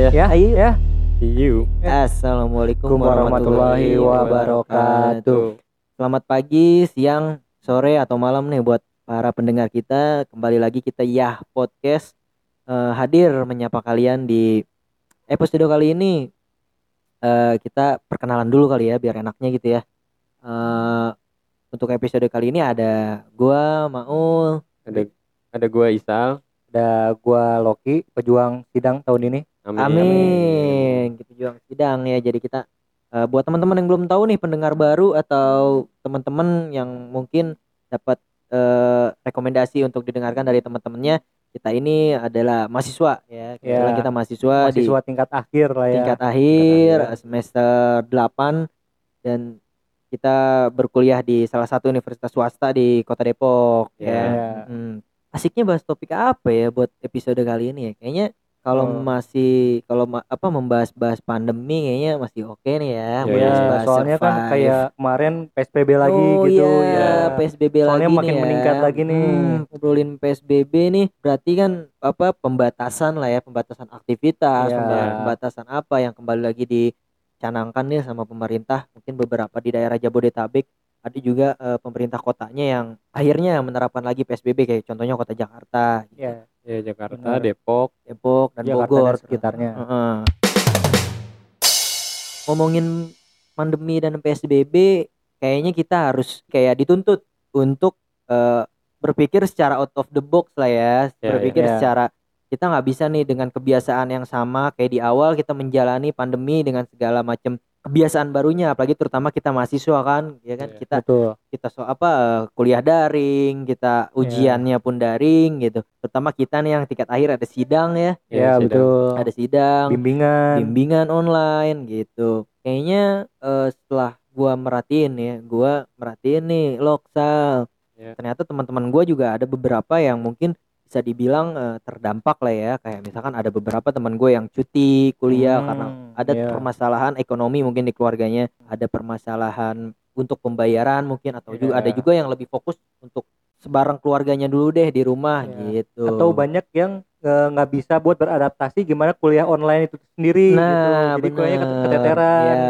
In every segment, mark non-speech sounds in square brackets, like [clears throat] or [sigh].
ya. Ya, Ayo. ya. You. Assalamualaikum warahmatullahi wabarakatuh. Selamat pagi, siang, sore atau malam nih buat para pendengar kita. Kembali lagi kita Yah Podcast eh, hadir menyapa kalian di episode kali ini. Eh, kita perkenalan dulu kali ya biar enaknya gitu ya. Eh, untuk episode kali ini ada gua Maul. Ada ada gua Isal. Ada gua Loki, pejuang sidang tahun ini. Amin. Amin. Kita juang sidang ya. Jadi kita eh, buat teman-teman yang belum tahu nih pendengar baru atau teman-teman yang mungkin dapat eh, rekomendasi untuk didengarkan dari teman-temannya, kita ini adalah mahasiswa ya. Kebetulan Ya. kita mahasiswa, di Mahasiswa tingkat akhir lah ya. tingkat akhir akhir. semester 8 dan kita berkuliah di salah satu universitas swasta di Kota Depok Ya. ya. Ya. Hmm. Asiknya bahas topik apa ya buat episode kali ini ya? Kayaknya kalau Hmm. masih kalau ma- apa membahas-bahas pandemi kayaknya masih oke nih ya. Ya, Membahas-bahas soalnya kan survive. kayak kemarin PSBB lagi oh, gitu iya, ya. PSBB Soalnya lagi makin nih ya. meningkat lagi nih. Hmm, ngobrolin PSBB nih berarti kan apa pembatasan lah ya, pembatasan aktivitas, Iya. pemba- pembatasan apa yang kembali lagi dicanangkan nih sama pemerintah. Mungkin beberapa di daerah Jabodetabek ada juga eh, pemerintah kotanya yang akhirnya menerapkan lagi PSBB kayak contohnya kota Jakarta, gitu. Ya, Ya Jakarta, Benar. Depok. Depok dan Jakarta Bogor dan sekitarnya. Heeh. Ngomongin pandemi dan PSBB, kayaknya kita harus kayak dituntut untuk eh, berpikir secara out of the box lah ya, Ya, berpikir ya. secara kita nggak bisa nih dengan kebiasaan yang sama kayak di awal kita menjalani pandemi dengan segala macam kebiasaan barunya, apalagi terutama kita mahasiswa kan, ya kan Iya. kita betul. kita so apa kuliah daring, kita ujiannya pun daring gitu. Terutama kita nih yang tingkat akhir ada sidang ya, Ya, sidang. betul. ada sidang, Bimbingan. bimbingan online gitu. Kayaknya eh, setelah gua merhatiin ya, gua merhatiin nih Loksal. Ya. Ternyata teman-teman gua juga ada beberapa yang mungkin bisa dibilang eh, terdampak lah ya. Kayak misalkan ada beberapa teman gue yang cuti kuliah Hmm, karena ada iya. permasalahan ekonomi mungkin di keluarganya, ada permasalahan untuk pembayaran mungkin atau juga Iya. ada juga yang lebih fokus untuk sebarang keluarganya dulu deh di rumah Iya. gitu. Atau banyak yang eh, nggak bisa buat beradaptasi gimana kuliah online itu sendiri Nah, gitu. Jadi kuliahnya keteteran. Ya,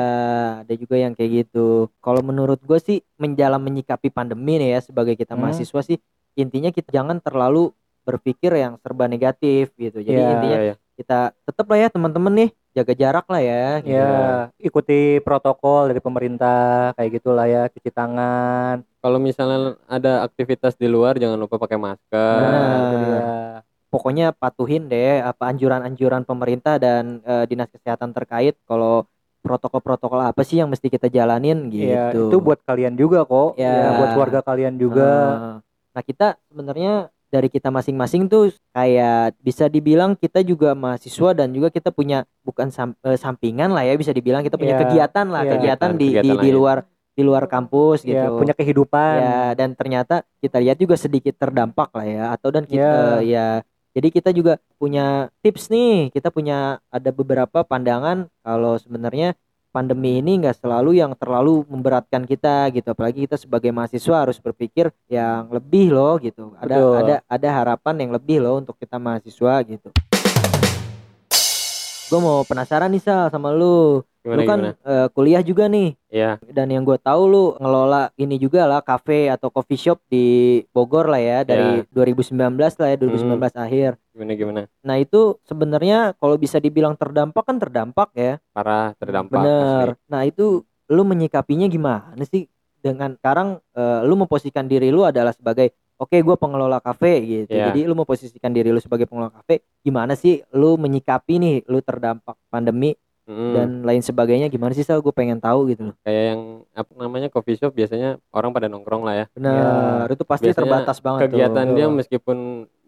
ada juga yang kayak gitu. Kalau menurut gue sih menjalan menyikapi pandemi nih ya sebagai kita Hmm. mahasiswa sih intinya kita jangan terlalu berpikir yang serba negatif gitu. Jadi Ya. intinya Iya, iya. kita tetap lah ya teman-teman nih jaga jarak lah ya. gitu. Ya, ikuti protokol dari pemerintah kayak gitulah ya, cuci tangan. Kalau misalnya ada aktivitas di luar jangan lupa pakai masker. Benar. Itu dia. Pokoknya patuhin deh apa anjuran-anjuran pemerintah dan eh, dinas kesehatan terkait kalau protokol-protokol apa sih yang mesti kita jalanin gitu. Iya, itu buat kalian juga kok. Ya. Ya, buat keluarga kalian juga. Nah, Nah, kita sebenarnya dari kita masing-masing tuh kayak bisa dibilang kita juga mahasiswa dan juga kita punya bukan sam- eh, sampingan lah ya bisa dibilang kita punya Iya, kegiatan lah, iya. kegiatan di Kegiatan di, di luar di luar kampus gitu. Ya, punya kehidupan. Ya, dan ternyata kita lihat juga sedikit terdampak lah ya atau dan kita Ya. eh, ya jadi kita juga punya tips nih, kita punya ada beberapa pandangan kalau sebenarnya pandemi ini nggak selalu yang terlalu memberatkan kita gitu. Apalagi kita sebagai mahasiswa harus berpikir yang lebih loh gitu. Ada Betul. ada ada harapan yang lebih loh untuk kita mahasiswa gitu. Gue mau penasaran nih Sal sama lu Gimana lu kan gimana? eh, kuliah juga nih Iya. dan yang gue tahu lu ngelola ini juga lah kafe atau coffee shop di Bogor lah ya dari 2019 lah ya 2019 akhir Gimana gimana? nah itu sebenarnya kalau bisa dibilang terdampak kan terdampak ya Parah terdampak. Bener. asli. Nah itu lu menyikapinya gimana sih dengan sekarang eh, lu memposisikan diri lu adalah sebagai oke gue pengelola kafe gitu. Iya. Jadi lu memposisikan diri lu sebagai pengelola kafe gimana sih lu menyikapi nih lu terdampak pandemi Mm-mm. dan lain sebagainya gimana sih Sal gue pengen tahu gitu loh. kayak yang apa namanya coffee shop biasanya orang pada nongkrong lah ya. Benar, itu pasti Biasanya terbatas banget Kegiatan tuh. dia meskipun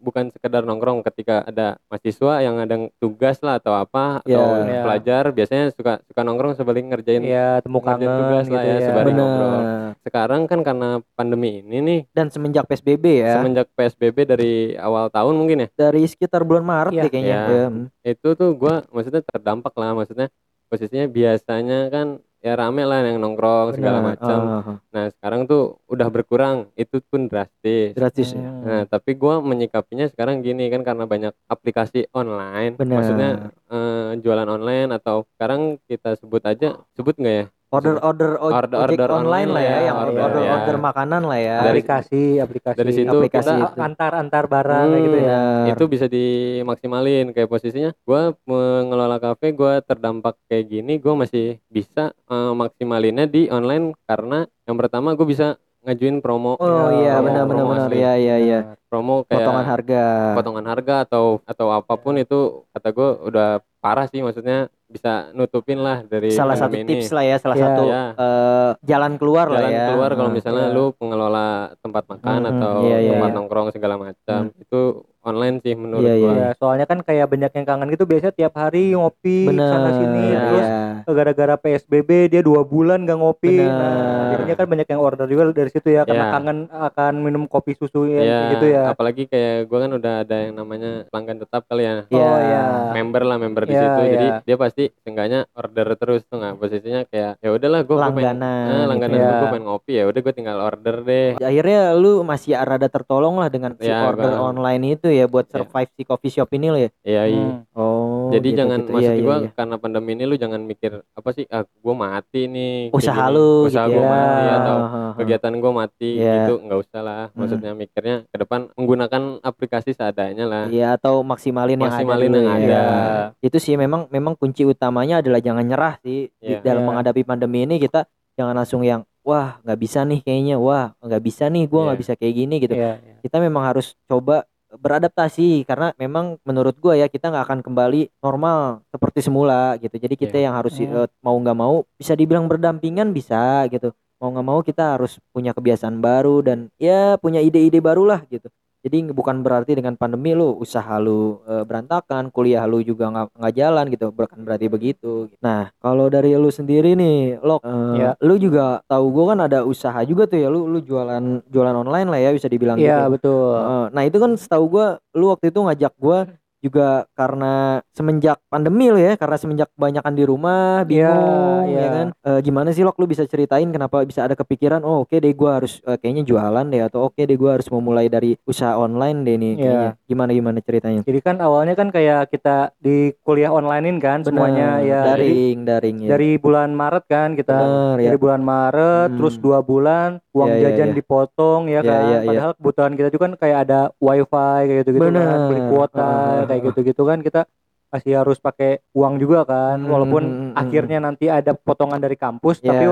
bukan sekedar nongkrong ketika ada mahasiswa yang ada tugas lah atau apa atau Iya. pelajar biasanya suka suka nongkrong sebalik ngerjain Iya, temu ngerjain kangen tugas gitu lah ya, ya. sebaring Bener. ngobrol. Sekarang kan karena pandemi ini nih Dan semenjak PSBB ya, semenjak PSBB dari awal tahun mungkin ya dari sekitar bulan Maret Iya. deh kayaknya. Iya. Ya. itu tuh gua maksudnya terdampak lah maksudnya posisinya biasanya kan ya rame lah yang nongkrong segala macam. Ah, ah, ah. Nah sekarang tuh udah berkurang, itu pun drastis. Gratis ya. Hmm. Nah tapi gua menyikapinya sekarang gini kan karena banyak aplikasi online, Benar. maksudnya eh, jualan online atau sekarang kita sebut aja sebut nggak ya? Order order oj- Order- order online online lah ya, ya, yang order, order ya. order makanan lah ya. Dari- aplikasi aplikasi dari situ aplikasi kita itu. antar antar barang kayak Hmm, gitu ya itu bisa dimaksimalin kayak posisinya gua mengelola kafe gua terdampak kayak gini gua masih bisa eh, maksimalinnya di online karena yang pertama gue bisa ngajuin promo Oh Ya, iya benar benar benar asli. ya ya ya. promo kayak Potongan harga. potongan harga atau atau apa pun itu kata gue udah parah sih maksudnya bisa nutupin lah dari Salah satu pandemi tips lah ya, salah Ya. satu Ya. eh, jalan keluar lah jalan ya. keluar kalau Ah. misalnya ya. lu pengelola tempat makan Mhm, atau iya, iya, tempat iya. nongkrong segala macam itu online sih menurut Iya, iya. gua Ya, soalnya kan kayak banyak yang kangen gitu biasanya tiap hari ngopi sana sini Iya. terus ya. gara-gara PSBB dia dua bulan gak ngopi Benar. nah akhirnya kan banyak yang order juga dari situ ya karena Ya. kangen akan minum kopi susu ya Iya, gitu ya apalagi kayak gua kan udah ada yang namanya pelanggan tetap kali ya Iya. oh ya member lah member di Iya, situ jadi iya. dia pasti seenggaknya order terus tuh nggak posisinya kayak ya udahlah gue pengen Langganan eh, langganan gitu. gua, Iya. gua pengen ngopi ya udah gue tinggal order deh Akhirnya lu masih rada tertolong lah dengan si Ya, order Bang. online itu ya buat Ya. survive si coffee shop ini lo ya. iya iya. Hmm. Oh. jadi gitu, jangan gitu. maksud Iya, iya, gua iya. karena pandemi ini lu jangan mikir apa sih ah gue mati nih kayak usaha lu usaha gitu gua ya. mati atau ah, ah. kegiatan gue mati Iya. gitu nggak usah lah maksudnya mikirnya ke depan menggunakan aplikasi seadanya lah Iya atau maksimalin, Maksimalin yang ada. yang dulu ada. ya. Itu sih memang memang kunci utamanya adalah jangan nyerah sih di Iya. dalam Iya. menghadapi pandemi ini kita jangan langsung yang wah nggak bisa nih kayaknya wah nggak bisa nih gua nggak Iya. bisa kayak gini gitu. Iya, iya. Kita memang harus coba beradaptasi karena memang menurut gua ya kita nggak akan kembali normal seperti semula gitu. Jadi kita Iya. yang harus Hmm. eh, mau nggak mau bisa dibilang berdampingan bisa gitu. Mau nggak mau kita harus punya kebiasaan baru dan ya punya ide-ide baru lah gitu. Jadi bukan berarti dengan pandemi lu usaha lu eh, berantakan, kuliah lu juga nggak nggak jalan gitu, bukan berarti begitu. Nah, kalau dari lu sendiri nih, lo Ya. lu juga tahu gua kan ada usaha juga tuh ya, lu lu jualan jualan online lah ya bisa dibilang Iya, gitu. betul Heeh. Nah itu kan setahu gua lu waktu itu ngajak gua juga karena semenjak pandemi lo ya karena semenjak kebanyakan di rumah bingung Iya, ya iya. kan Eh, gimana sih lo lu bisa ceritain kenapa bisa ada kepikiran oh oke deh gua harus eh, kayaknya jualan deh atau oke deh gua harus memulai dari usaha online deh nih Iya. kayaknya gimana gimana ceritanya jadi kan awalnya kan kayak kita di kuliah onlinein kan semuanya Bener, ya jadi daring daring ya dari bulan Maret kan kita Bener, ya dari bulan Maret Hmm. terus dua bulan uang Ya, ya, jajan ya. dipotong Ya, ya kan ya, ya. padahal kebutuhan kita juga kan kayak ada wifi kayak gitu gitu kan Bener. beli kuota Heeh, kayak heeh. gitu gitu kan kita masih harus pakai uang juga kan Hmm, walaupun hmm, hmm, akhirnya nanti ada potongan dari kampus ya tapi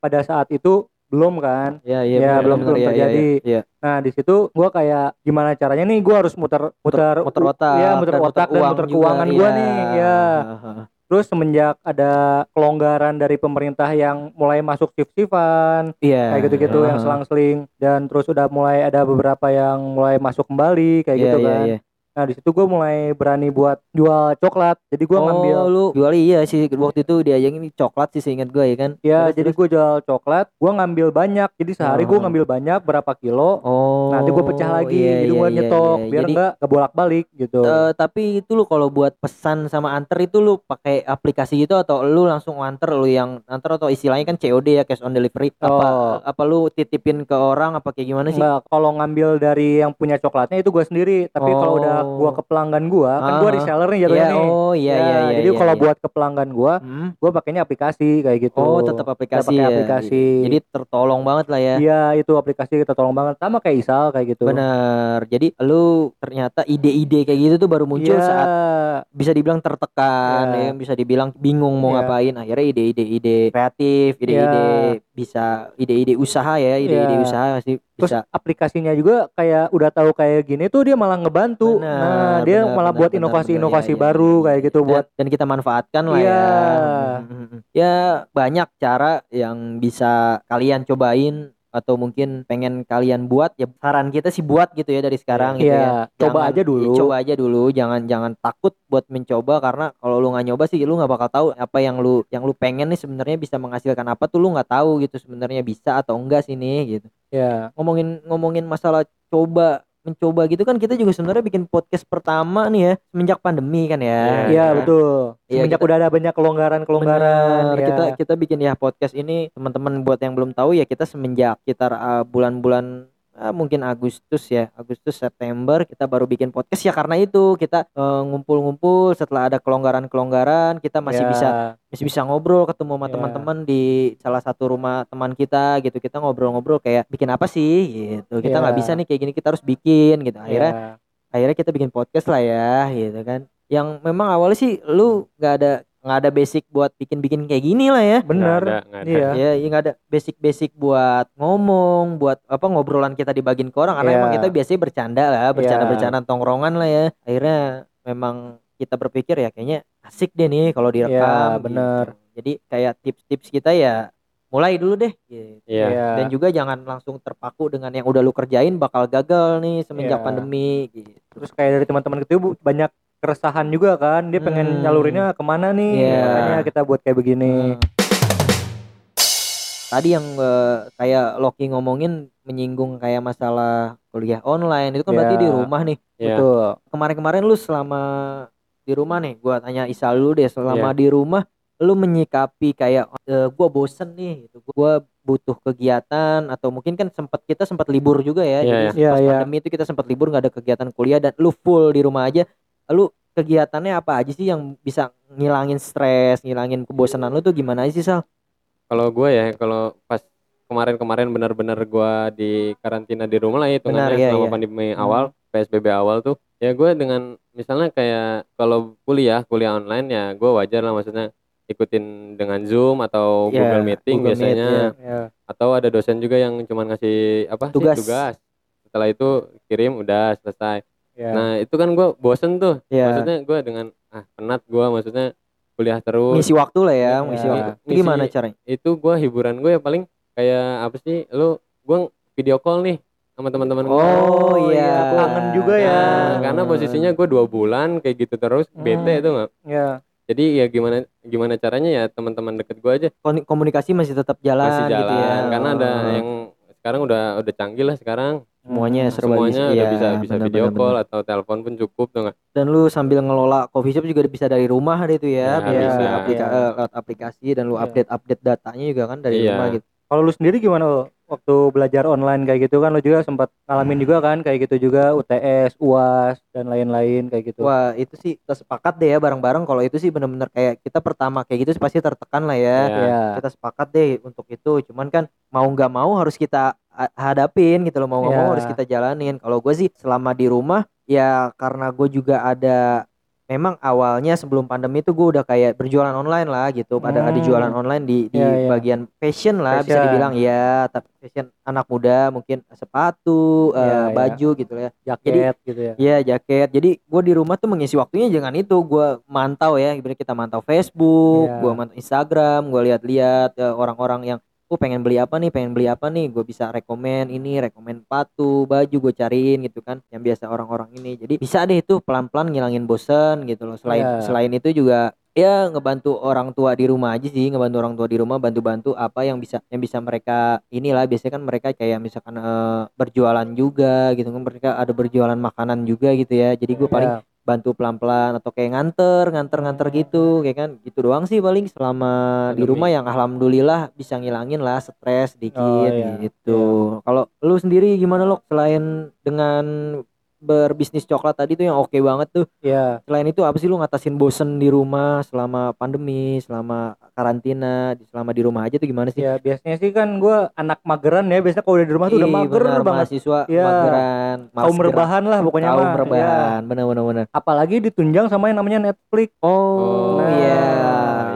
pada saat itu belum kan ya ya, Ya, bener, belum- bener, belum ya, ya, terjadi. ya, ya. nah di situ gua kayak gimana caranya nih gua harus muter muter muter otak ya muter dan otak dan muter juga, keuangan gua iya. nih ya. Terus semenjak ada kelonggaran dari pemerintah yang mulai masuk shift-shiftan iya kayak gitu-gitu yang Heeh. selang-seling dan terus udah mulai ada beberapa yang mulai masuk kembali kayak Iya, gitu iya, kan. iya. Nah di situ gue mulai berani buat jual coklat. Jadi gue oh, ngambil lu jual iya sih waktu itu diajakin coklat sih seingat gue ya kan. ya Terus, jadi gue jual coklat. Gue ngambil banyak. Jadi sehari gue Oh. ngambil banyak berapa kilo. Oh. Nanti gue pecah lagi. iya, jadi iya, gue iya, nyetok iya. biar Jadi, enggak kebolak-balik gitu. eh, tapi itu lu kalau buat pesan sama anter itu lu pakai aplikasi gitu atau lu langsung anter lu yang anter atau istilahnya kan COD ya cash on delivery apa Oh. apa lu titipin ke orang apa kayak gimana sih? Enggak, kalau ngambil dari yang punya coklatnya itu gue sendiri. Tapi kalau udah Oh. gue ke pelanggan gue, kan gue Ah. reseller nih Iya, jatuhnya nih. oh iya Ya, iya iya. Jadi iya, kalau iya. buat ke pelanggan gue, Hmm? gue pakainya aplikasi kayak gitu. Oh, tetap aplikasi pakai ya. aplikasi. Jadi tertolong banget lah ya. Iya itu aplikasi kita tolong banget sama kayak Isal kayak gitu. Bener. Jadi lu ternyata ide-ide kayak gitu tuh baru muncul Iya. saat bisa dibilang tertekan, Iya. ya, bisa dibilang bingung mau Iya. ngapain. Akhirnya ide-ide ide kreatif, ide-ide bisa ide-ide usaha ya, ide-ide Iya. usaha masih Terus bisa. aplikasinya juga kayak udah tahu kayak gini tuh dia malah ngebantu. Nah dia benar, malah benar, buat inovasi-inovasi. Iya, baru iya, kayak gitu Dan- buat dan kita manfaatkan lah Iya. ya. Hmm, hmm, hmm. Ya banyak cara yang bisa kalian cobain atau mungkin pengen kalian buat ya saran kita sih buat gitu ya dari sekarang gitu ya. Iya, coba Jangan- aja dulu. ya, coba aja dulu jangan jangan takut buat mencoba karena kalau lu nggak nyoba sih lu nggak bakal tahu apa yang lu yang lu pengen nih sebenarnya bisa menghasilkan apa tuh lu nggak tahu gitu sebenarnya bisa atau enggak sih nih gitu ya ngomongin ngomongin masalah coba mencoba gitu kan kita juga sebenarnya bikin podcast pertama nih ya semenjak pandemi kan ya. Iya Nah, betul. Iya, Semenjak kita- udah ada banyak kelonggaran-kelonggaran. Bener, ya. kita kita bikin ya podcast ini teman-teman buat yang belum tahu ya kita semenjak sekitar uh, bulan-bulan uh, mungkin Agustus ya Agustus September kita baru bikin podcast ya karena itu kita uh, ngumpul-ngumpul setelah ada kelonggaran-kelonggaran kita masih Ya. bisa masih bisa ngobrol ketemu sama Ya. teman-teman di salah satu rumah teman kita gitu kita ngobrol-ngobrol kayak bikin apa sih gitu kita Ya. nggak bisa nih kayak gini kita harus bikin gitu akhirnya Ya. akhirnya kita bikin podcast lah ya gitu kan yang memang awalnya sih lu nggak ada nggak ada basic buat bikin-bikin kayak gini lah ya ada. Iya. ya ya nggak ada basic-basic buat ngomong buat apa ngobrolan kita dibagiin ke orang karena Iya. emang kita biasanya bercanda lah bercanda-bercanda tongkrongan lah ya akhirnya memang kita berpikir ya kayaknya asik deh nih kalau direkam Iya, bener. gitu. jadi kayak tips-tips kita ya mulai dulu deh gitu. Iya. Iya. dan juga jangan langsung terpaku dengan yang udah lu kerjain bakal gagal nih semenjak Iya. pandemi gitu Terus kayak dari teman-teman kita bu- banyak keresahan juga kan. Dia pengen Hmm. nyalurinnya ke mana nih? Iya. Makanya kita buat kayak begini. Hmm. Tadi yang eh, kayak Loki ngomongin menyinggung kayak masalah kuliah online itu kan berarti Ya. di rumah nih. Iya. Betul. Kemarin-kemarin lu selama di rumah nih, gua tanya Isa lu deh, selama Iya. di rumah lu menyikapi kayak eh, gua bosen nih gitu. Gua butuh kegiatan atau mungkin kan sempat kita sempat libur juga ya. Iya, Jadi iya. pas Iya, iya. pandemi itu kita sempat libur nggak ada kegiatan kuliah dan lu full di rumah aja. Lu kegiatannya apa aja sih yang bisa ngilangin stres, ngilangin kebosanan lu tuh gimana aja sih Sal? Kalau gue ya, kalau pas kemarin-kemarin benar-benar gue di karantina di rumah lah Benar, hitungannya iya, selama iya. pandemi Hmm. awal, PSBB awal tuh, ya gue dengan misalnya kayak kalau kuliah, kuliah online ya gue wajar lah maksudnya ikutin dengan Zoom atau Iya, Google Meeting Google Meet, biasanya. Ya. atau ada dosen juga yang cuma ngasih apa Tugas. sih tugas. Setelah itu kirim udah selesai. Ya. Nah itu kan gue bosen tuh, Ya. maksudnya gue dengan ah penat gue maksudnya kuliah terus. Ngisi waktu lah ya, Iya. ngisi waktu. Itu Ngisi- gimana caranya? itu gua hiburan gue ya paling kayak apa sih lu gua video call nih sama teman-teman gua. Oh, iya. Kangen juga ya. Nah, karena posisinya gue dua bulan kayak gitu terus bete Hmm. itu nggak Ya. jadi ya gimana gimana caranya ya teman-teman deket gue aja Komunikasi masih tetap jalan, masih jalan gitu ya. karena ada Oh. yang sekarang udah udah canggih lah sekarang semuanya serba semuanya bisa, udah iya, bisa bisa benar, video benar, call atau telepon pun cukup tuh nggak Dan lu sambil ngelola coffee shop juga bisa dari rumah deh itu ya, Ya, bisa bisa. aplika- lewat aplikasi dan lu Iya. update update datanya juga kan dari Iya. rumah gitu. Kalau lu sendiri gimana Ul? Waktu belajar online kayak gitu kan lu juga sempat ngalamin juga kan kayak gitu juga UTS, UAS dan lain-lain kayak gitu. Wah itu sih kita sepakat deh ya bareng-bareng kalau itu sih bener-bener kayak kita pertama kayak gitu pasti tertekan lah ya. Iya. Iya. Kita sepakat deh untuk itu. Cuman kan mau nggak mau harus kita ha- hadapin gitu loh mau nggak mau Iya. harus kita jalanin. Kalau gue sih selama di rumah ya karena gue juga ada memang awalnya sebelum pandemi itu gue udah kayak berjualan online lah gitu. Ada ada Hmm. jualan online di di Iya, iya. bagian fashion lah bisa Fashion. dibilang ya. Tapi fashion anak muda mungkin sepatu, eh, Iya, iya. baju gitu ya. Jaket gitu ya. Iya jaket. Jadi gue di rumah tuh mengisi waktunya jangan itu. Gue mantau ya. Kita mantau Facebook, Iya. gue mantau Instagram, gue lihat-lihat eh, orang-orang yang oh pengen beli apa nih, pengen beli apa nih. Gue bisa rekomen ini, rekomen sepatu, baju gue cariin gitu kan. Yang biasa orang-orang ini. Jadi bisa deh itu pelan-pelan ngilangin bosen gitu loh. Selain Iya. selain itu juga ya ngebantu orang tua di rumah aja sih ngebantu orang tua di rumah bantu-bantu apa yang bisa yang bisa mereka inilah biasanya kan mereka kayak misalkan eh, berjualan juga gitu kan mereka ada berjualan makanan juga gitu ya jadi gue paling Ya. Bantu pelan-pelan atau kayak nganter nganter nganter gitu kayak kan gitu doang sih paling selama di Pandemi. rumah yang alhamdulillah bisa ngilangin lah stres dikit Oh, iya. gitu kalau lu sendiri gimana lo selain dengan berbisnis coklat tadi tuh yang oke banget tuh Iya. selain itu apa sih lu ngatasin bosen di rumah selama pandemi selama karantina di- selama di rumah aja tuh gimana sih Ya biasanya sih kan gua anak mageran ya biasanya kalau udah di rumah tuh udah Ih, mager benar, banget. mahasiswa Iya. mageran Kaum rebahan lah pokoknya kaum mah. Ya. rebahan benar benar benar Apalagi ditunjang sama yang namanya Netflix. oh Nah. iya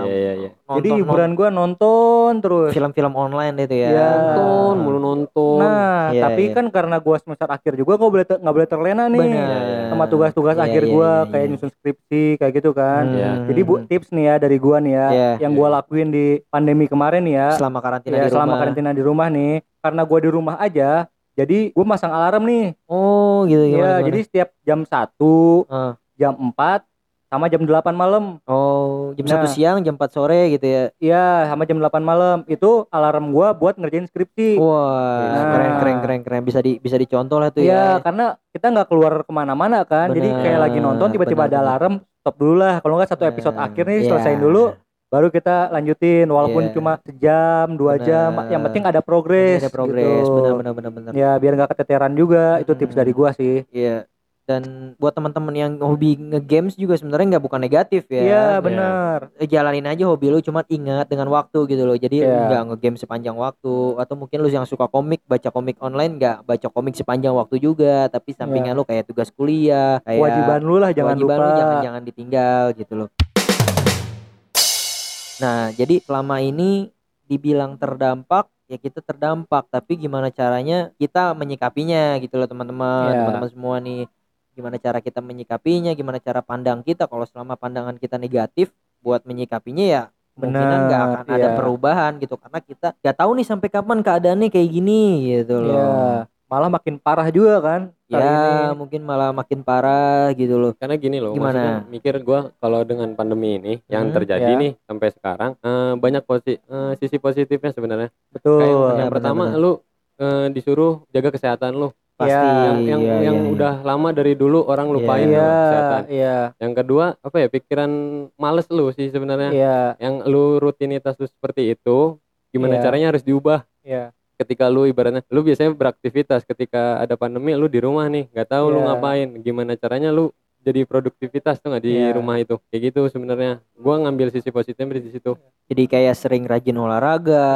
iya iya iya Jadi hiburan gua nonton terus. film-film online itu ya. Iya. nonton mulu nonton Nah, Iya, tapi iya. kan karena gua semester akhir juga gua boleh nggak boleh terlena nih Benar. sama tugas-tugas Iya, akhir iya, gua iya, kayak iya. nyusun skripsi kayak gitu kan. Hmm. Iya. Jadi bu tips nih ya dari gua nih ya Iya. yang gua lakuin di pandemi kemarin nih ya. selama karantina ya di selama rumah. karantina di rumah nih karena gua di rumah aja jadi gua masang alarm nih Oh, gitu gimana? ya gimana? jadi setiap jam 1 Ah. jam 4 sama jam 8 malam. Oh, jam Nah. 1 siang, jam 4 sore gitu ya. Iya, sama jam 8 malam. Itu alarm gua buat ngerjain skripsi. Wah, Nah. keren keren keren keren bisa di bisa dicontoh lah tuh Iya, ya. karena kita nggak keluar ke mana-mana kan. Jadi kayak lagi nonton tiba-tiba ada alarm, stop dulu lah. Kalau nggak satu episode Nah, akhir nih iya. selesaiin dulu, baru kita lanjutin. Walaupun Iya. cuma sejam, dua Benar. jam, yang penting ada progres. Ada progres, gitu. benar benar benar benar. Ya biar nggak keteteran juga. Itu tips dari gua sih. Iya. Dan buat teman-teman yang hobi nge-games juga sebenarnya nggak bukan negatif ya. Iya benar. Eh, jalanin aja hobi lu cuman ingat dengan waktu gitu loh jadi Iya. nggak nge-game sepanjang waktu atau mungkin lu yang suka komik baca komik online nggak baca komik sepanjang waktu juga tapi sampingan lu kayak tugas kuliah kayak Kewajiban lu lah jangan kewajiban lupa. lu jangan jangan ditinggal gitu loh nah jadi selama ini dibilang terdampak ya kita terdampak tapi gimana caranya kita menyikapinya gitu loh teman-teman Iya. teman-teman semua nih gimana cara kita menyikapinya gimana cara pandang kita kalau selama pandangan kita negatif buat menyikapinya ya kemungkinan nggak akan ada iya. perubahan gitu karena kita nggak tahu nih sampai kapan keadaannya kayak gini gitu loh Iya. Malah makin parah juga kan. kali ya ini. mungkin malah makin parah gitu loh Karena gini loh, Gimana? mikir gua kalau dengan pandemi ini yang Hmm, terjadi ya. nih sampai sekarang eh, banyak posi eh, sisi positifnya sebenarnya. Betul. Kayak yang pertama benar. lu eh, disuruh jaga kesehatan lu. Pasti Iya, yang yang, iya, yang iya. udah lama dari dulu orang lupain Iya. tuh Iya, kesehatan. iya, Yang kedua apa ya pikiran males lu sih sebenarnya. iya, Yang lu rutinitas lu seperti itu gimana Iya. caranya harus diubah. iya. Ketika lu ibaratnya lu biasanya beraktivitas ketika ada pandemi lu di rumah nih nggak tahu lu Iya. ngapain gimana caranya lu jadi produktivitas tuh nggak di Iya. rumah itu. Kayak gitu sebenarnya. Gua ngambil sisi positifnya di situ. Jadi kayak sering rajin olahraga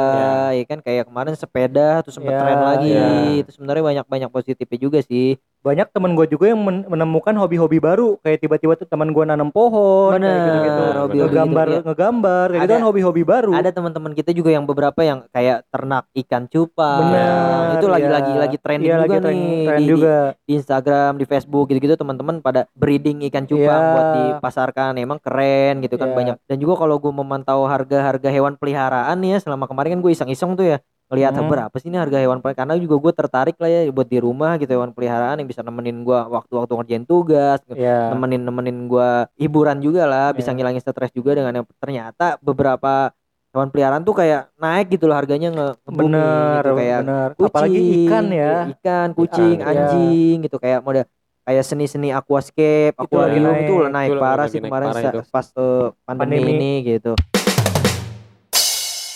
ya kan? Kayak kemarin sepeda terus sempet Iya, tren lagi. iya. itu sebenarnya banyak banyak positifnya juga sih Banyak temen gue juga yang men- menemukan hobi-hobi baru. Kayak tiba-tiba tuh teman gue nanam pohon. kayak Bener, gitu-gitu. hobi-hobi Ngegambar, gitu, ya. ngegambar. Kayak gitu Ada- kan hobi-hobi baru. ada teman-teman kita juga yang beberapa yang kayak ternak ikan cupang Bener, itu lagi iya. lagi trending Iya, juga lagi tren, nih tren di, juga. di, di Instagram di Facebook gitu-gitu teman-teman pada breeding ikan cupang Iya. buat dipasarkan emang keren gitu kan Iya. banyak dan juga kalau gue memantau harga-harga hewan peliharaan nih ya selama kemarin kan gue iseng-iseng tuh ya ngelihat Hmm. berapa sih ini harga hewan peliharaan karena juga gue tertarik lah ya buat di rumah gitu hewan peliharaan yang bisa nemenin gue waktu-waktu ngerjain tugas Iya. nemenin nemenin gua hiburan juga lah bisa Iya. ngilangin stres juga dengan yang ternyata beberapa hewan peliharaan tuh kayak naik gitu loh harganya nge Bener, gitu. kayak bener. kucing, Apalagi ikan ya. ikan kucing Ikan, iya. anjing gitu kayak mode kayak seni-seni aquascape Itu naik. itu lah naik Itu lagi parah naik sih kemarin parah itu. pas eh, pandemi, Pandemi. ini gitu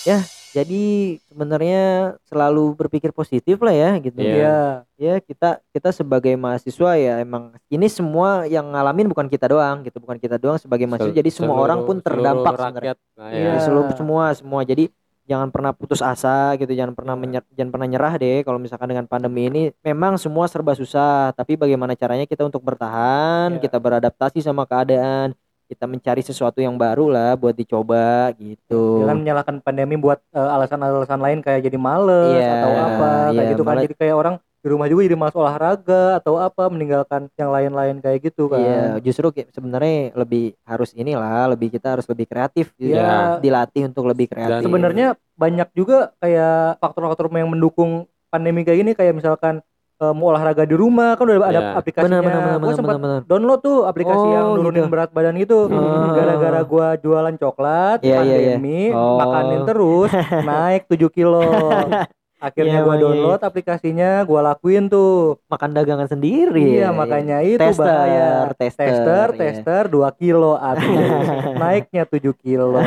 ya jadi sebenarnya selalu berpikir positif lah ya gitu Iya. Iya. ya kita kita sebagai mahasiswa ya emang ini semua yang ngalamin bukan kita doang gitu bukan kita doang sebagai mahasiswa Sel- jadi semua seluruh- orang pun terdampak sebenarnya Iya. ya. Seluruh semua semua jadi jangan pernah putus asa gitu jangan pernah menyer- jangan pernah nyerah deh kalau misalkan dengan pandemi ini memang semua serba susah tapi bagaimana caranya kita untuk bertahan Iya. kita beradaptasi sama keadaan kita mencari sesuatu yang baru lah buat dicoba gitu Jangan menyalahkan pandemi buat eh, alasan-alasan lain kayak jadi males Iya, atau apa kayak iya, gitu kan. malah- Jadi kayak orang di rumah juga jadi malas olahraga atau apa meninggalkan yang lain-lain kayak gitu kan. Iya, justru ki- sebenarnya lebih harus inilah, lebih kita harus lebih kreatif, gitu. Iya. dilatih untuk lebih kreatif. Sebenarnya banyak juga kayak faktor-faktor yang mendukung pandemi kayak ini kayak misalkan eh, mau olahraga di rumah kan udah ada Iya. aplikasinya. benar benar benar benar sempat benar. download tuh aplikasi Oh, yang nurunin gitu. berat badan gitu. Ah. Gara-gara gua jualan coklat, Iya, iya, iya. pandemi, Oh. makanin terus, [laughs] naik 7 kilo. [laughs] Akhirnya Iya, gua iya, iya. download aplikasinya, gua lakuin tuh. Makan dagangan sendiri. Iya, makanya itu Tester, bahaya. tester, Tester, iya. tester 2 kilo habis. [laughs] Naiknya 7 kilo.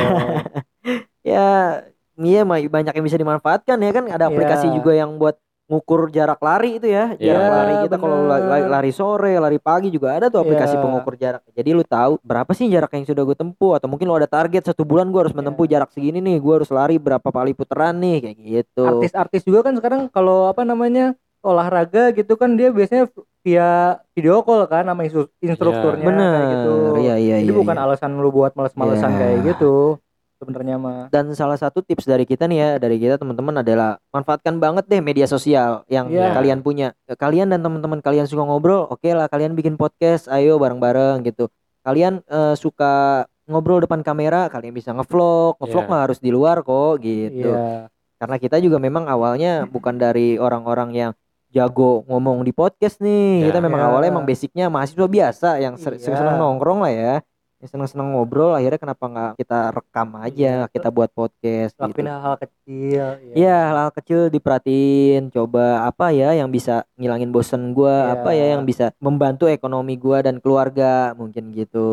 Ya, iya banyak yang bisa dimanfaatkan ya kan. Ada aplikasi Iya. juga yang buat ngukur jarak lari itu ya. Iya, Jarak lari kita kalau la- benar. la- lari sore, lari pagi juga ada tuh aplikasi Iya. pengukur jarak. Jadi lu tahu berapa sih jarak yang sudah gue tempuh atau mungkin lu ada target satu bulan gue harus Iya. menempuh jarak segini nih, gue harus lari berapa kali putaran nih kayak gitu. Artis-artis juga kan sekarang kalau apa namanya olahraga gitu kan dia biasanya via video call kan sama instru- instrukturnya Bener, kayak gitu. iya iya Jadi iya. bukan iya. alasan lu buat males-malesan Iya. kayak gitu sebenarnya mah. Dan salah satu tips dari kita nih ya, dari kita teman-teman adalah manfaatkan banget deh media sosial yang Iya. kalian punya. Kalian dan teman-teman kalian suka ngobrol, oke lah kalian bikin podcast, ayo bareng-bareng gitu. Kalian eh, suka ngobrol depan kamera, kalian bisa ngevlog, ngevlog Iya. mah harus di luar kok gitu. Iya. Karena kita juga memang awalnya [clears throat] bukan dari orang-orang yang jago ngomong di podcast nih. Ya. Kita memang Iya. awalnya emang basicnya mahasiswa biasa yang ser- Iya. senang nongkrong lah ya. Yang seneng-seneng ngobrol akhirnya kenapa nggak kita rekam aja kita buat podcast gitu. lakuin hal-hal kecil ya. Iya, hal kecil diperhatiin, coba apa ya yang bisa ngilangin bosen gua, Iya. apa ya yang bisa membantu ekonomi gua dan keluarga, mungkin gitu.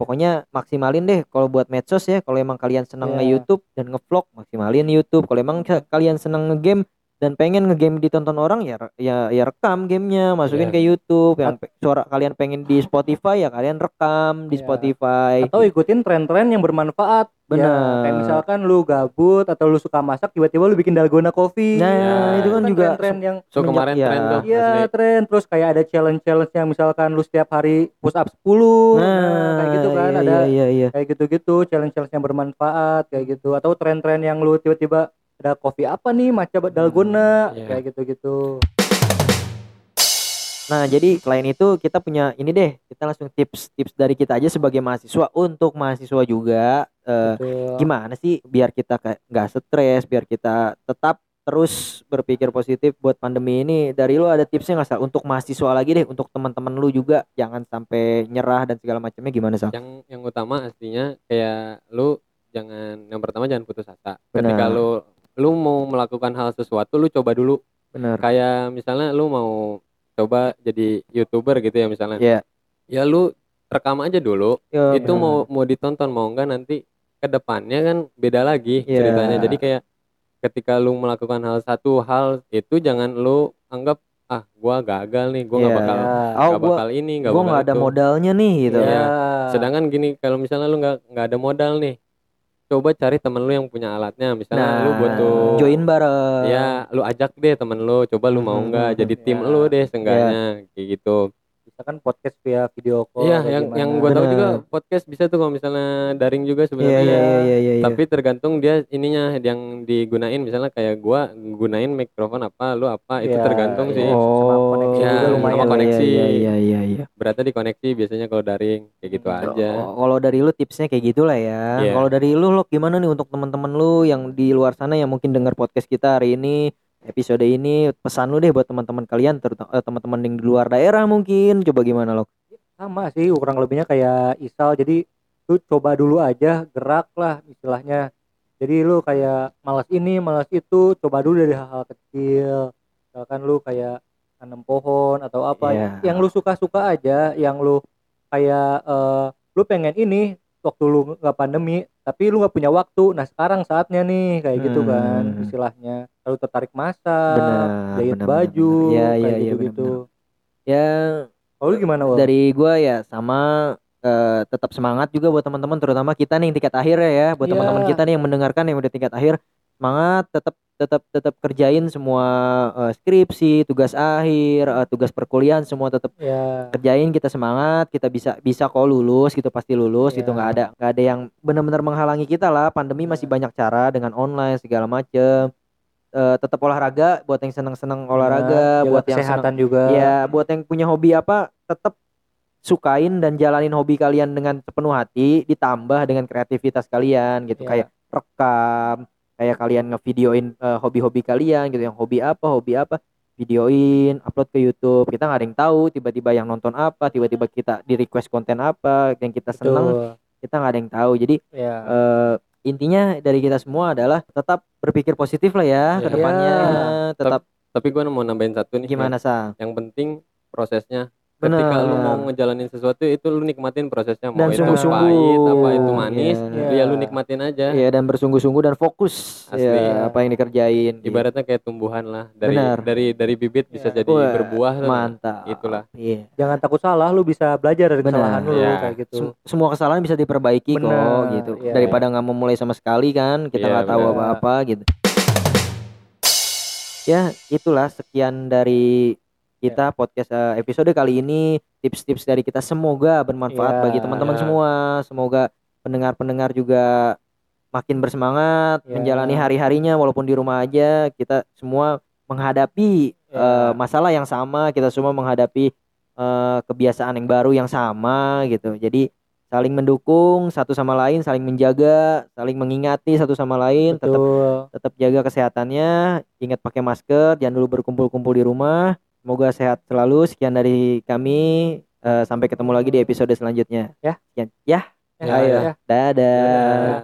Pokoknya maksimalin deh kalau buat medsos ya, kalau emang kalian seneng Iya. nge-YouTube dan nge-vlog, maksimalin YouTube. Kalau emang ka- kalian seneng nge-game dan pengen nge-game ditonton orang ya ya ya rekam gamenya, masukin Iya. ke YouTube. Yang suara kalian pengen di Spotify ya kalian rekam di Iya. Spotify. atau ikutin tren-tren yang bermanfaat Benar. Ya, kayak misalkan lu gabut atau lu suka masak tiba-tiba lu bikin dalgona coffee Nah, Ya, itu kan juga tren yang So kemarin ya. tren tuh Iya tren terus kayak ada challenge-challenge yang misalkan lu setiap hari push up 10 Nah, kayak gitu kan iya, ada iya, iya, iya. kayak gitu-gitu challenge-challenge yang bermanfaat kayak gitu atau tren-tren yang lu tiba-tiba ada kopi apa nih macam dalgona Iya. kayak gitu-gitu Nah, jadi selain itu kita punya ini deh, kita langsung tips-tips dari kita aja sebagai mahasiswa untuk mahasiswa juga eh, Betul. gimana sih biar kita kayak nggak stres, biar kita tetap terus berpikir positif buat pandemi ini. Dari lu ada tipsnya nggak Sal? Untuk mahasiswa lagi deh, untuk teman-teman lu juga jangan sampai nyerah dan segala macamnya gimana Sal? yang yang utama aslinya kayak lu jangan yang pertama jangan putus asa Benar. ketika lu lu mau melakukan hal sesuatu lu coba dulu Bener. kayak misalnya lu mau coba jadi youtuber gitu ya misalnya Iya. ya lu rekam aja dulu Yo, itu bener. mau mau ditonton mau enggak nanti ke depannya kan beda lagi Iya. ceritanya jadi kayak ketika lu melakukan hal satu hal itu jangan lu anggap ah gua gagal nih gua nggak Iya. bakal. Oh, gua bakal ini nggak gua bakal nggak ada itu. modalnya nih gitu. Iya. Ya. sedangkan gini kalau misalnya lu nggak nggak ada modal nih coba cari temen lu yang punya alatnya misalnya Nah, lu butuh join bareng. ya lu ajak deh temen lu coba lu mau Hmm, nggak jadi tim ya. lu deh seenggaknya kayak gitu misalkan podcast via video call iya yang gimana. yang gua tahu juga podcast bisa tuh kalau misalnya daring juga Iya, sebenarnya iya, iya, iya, iya, iya. tapi tergantung dia ininya yang digunain misalnya kayak gua gunain mikrofon apa lu apa itu Iya, tergantung iya. sih Sama koneksi Ya, juga sama lumayan koneksi. Iya, iya, iya, iya. beratnya dikoneksi biasanya kalau daring kayak gitu aja Oh, Kalau dari lu tipsnya kayak gitulah ya. Iya. Kalau dari lu lo gimana nih untuk teman-teman lu yang di luar sana yang mungkin dengar podcast kita hari ini episode ini pesan lu deh buat teman-teman kalian terutama eh, teman-teman yang di luar daerah mungkin. Coba gimana lo? sama sih kurang lebihnya kayak Isal. Jadi lu coba dulu aja gerak lah istilahnya. Jadi lu kayak malas ini malas itu. Coba dulu dari hal-hal kecil. Misalkan lu kayak tanam pohon atau apa. Iya. yang lu suka-suka aja yang lu kayak eh, lu pengen ini waktu lu nggak pandemi tapi lu nggak punya waktu nah sekarang saatnya nih kayak gitu kan Hmm. istilahnya lalu tertarik masak Benar, jahit benar, baju benar. Iya, kayak iya, iya, gitu gitu Ya kalau lu gimana Wal? dari gua ya sama eh, tetap semangat juga buat teman-teman terutama kita nih yang tingkat akhir ya ya buat Iya. teman-teman kita nih yang mendengarkan yang udah tingkat akhir semangat tetap tetap tetap kerjain semua eh, skripsi tugas akhir eh, tugas perkuliahan semua tetap ya kerjain kita semangat kita bisa bisa kok lulus gitu pasti lulus gitu Iya. nggak ada nggak ada yang benar-benar menghalangi kita lah pandemi masih Iya. banyak cara dengan online segala macem Eh, tetap olahraga buat yang seneng-seneng olahraga Jaga buat yang seneng kesehatan juga ya buat yang punya hobi apa tetap sukain dan jalanin hobi kalian dengan sepenuh hati ditambah dengan kreativitas kalian gitu Iya. kayak rekam kayak kalian ngevideoin eh, hobi-hobi kalian gitu yang hobi apa hobi apa videoin upload ke YouTube. Kita nggak ada yang tahu tiba-tiba yang nonton apa tiba-tiba kita di request konten apa yang kita seneng Betul. kita nggak ada yang tahu. Jadi ya eh, intinya dari kita semua adalah tetap berpikir positif lah ya ke Iya. depannya tetap tapi gua mau nambahin satu nih gimana sa yang penting prosesnya ketika lu Bener. mau ngejalanin sesuatu itu lu nikmatin prosesnya mau Dan itu sungguh-sungguh. pahit apa itu manis Iya. ya lu nikmatin aja ya dan bersungguh-sungguh dan fokus Asli. ya apa yang dikerjain gitu. ibaratnya kayak tumbuhan lah dari Benar. dari dari bibit bisa Iya. jadi Wah, berbuah mantap Itulah. iya jangan takut salah lu bisa belajar dari Benar. kesalahan lu Iya. kayak gitu Sem- semua kesalahan bisa diperbaiki kok Benar, gitu iya. daripada nggak mau mulai sama sekali kan kita Iya, nggak tahu benar. apa-apa gitu ya itulah sekian dari kita podcast eh, episode kali ini. Tips-tips dari kita semoga bermanfaat Iya. bagi teman-teman Iya. semua. Semoga pendengar-pendengar juga makin bersemangat Iya. menjalani hari-harinya walaupun di rumah aja. Kita semua menghadapi Iya. eh, masalah yang sama. Kita semua menghadapi eh, kebiasaan yang baru yang sama gitu. Jadi saling mendukung satu sama lain saling menjaga saling mengingati satu sama lain. Tetap betul. tetap jaga kesehatannya. Ingat pakai masker jangan dulu berkumpul-kumpul di rumah semoga sehat selalu sekian dari kami Eh, sampai ketemu lagi di episode selanjutnya Ya. sekian ya Ya, Ayo. ya. Dadah. Dadah.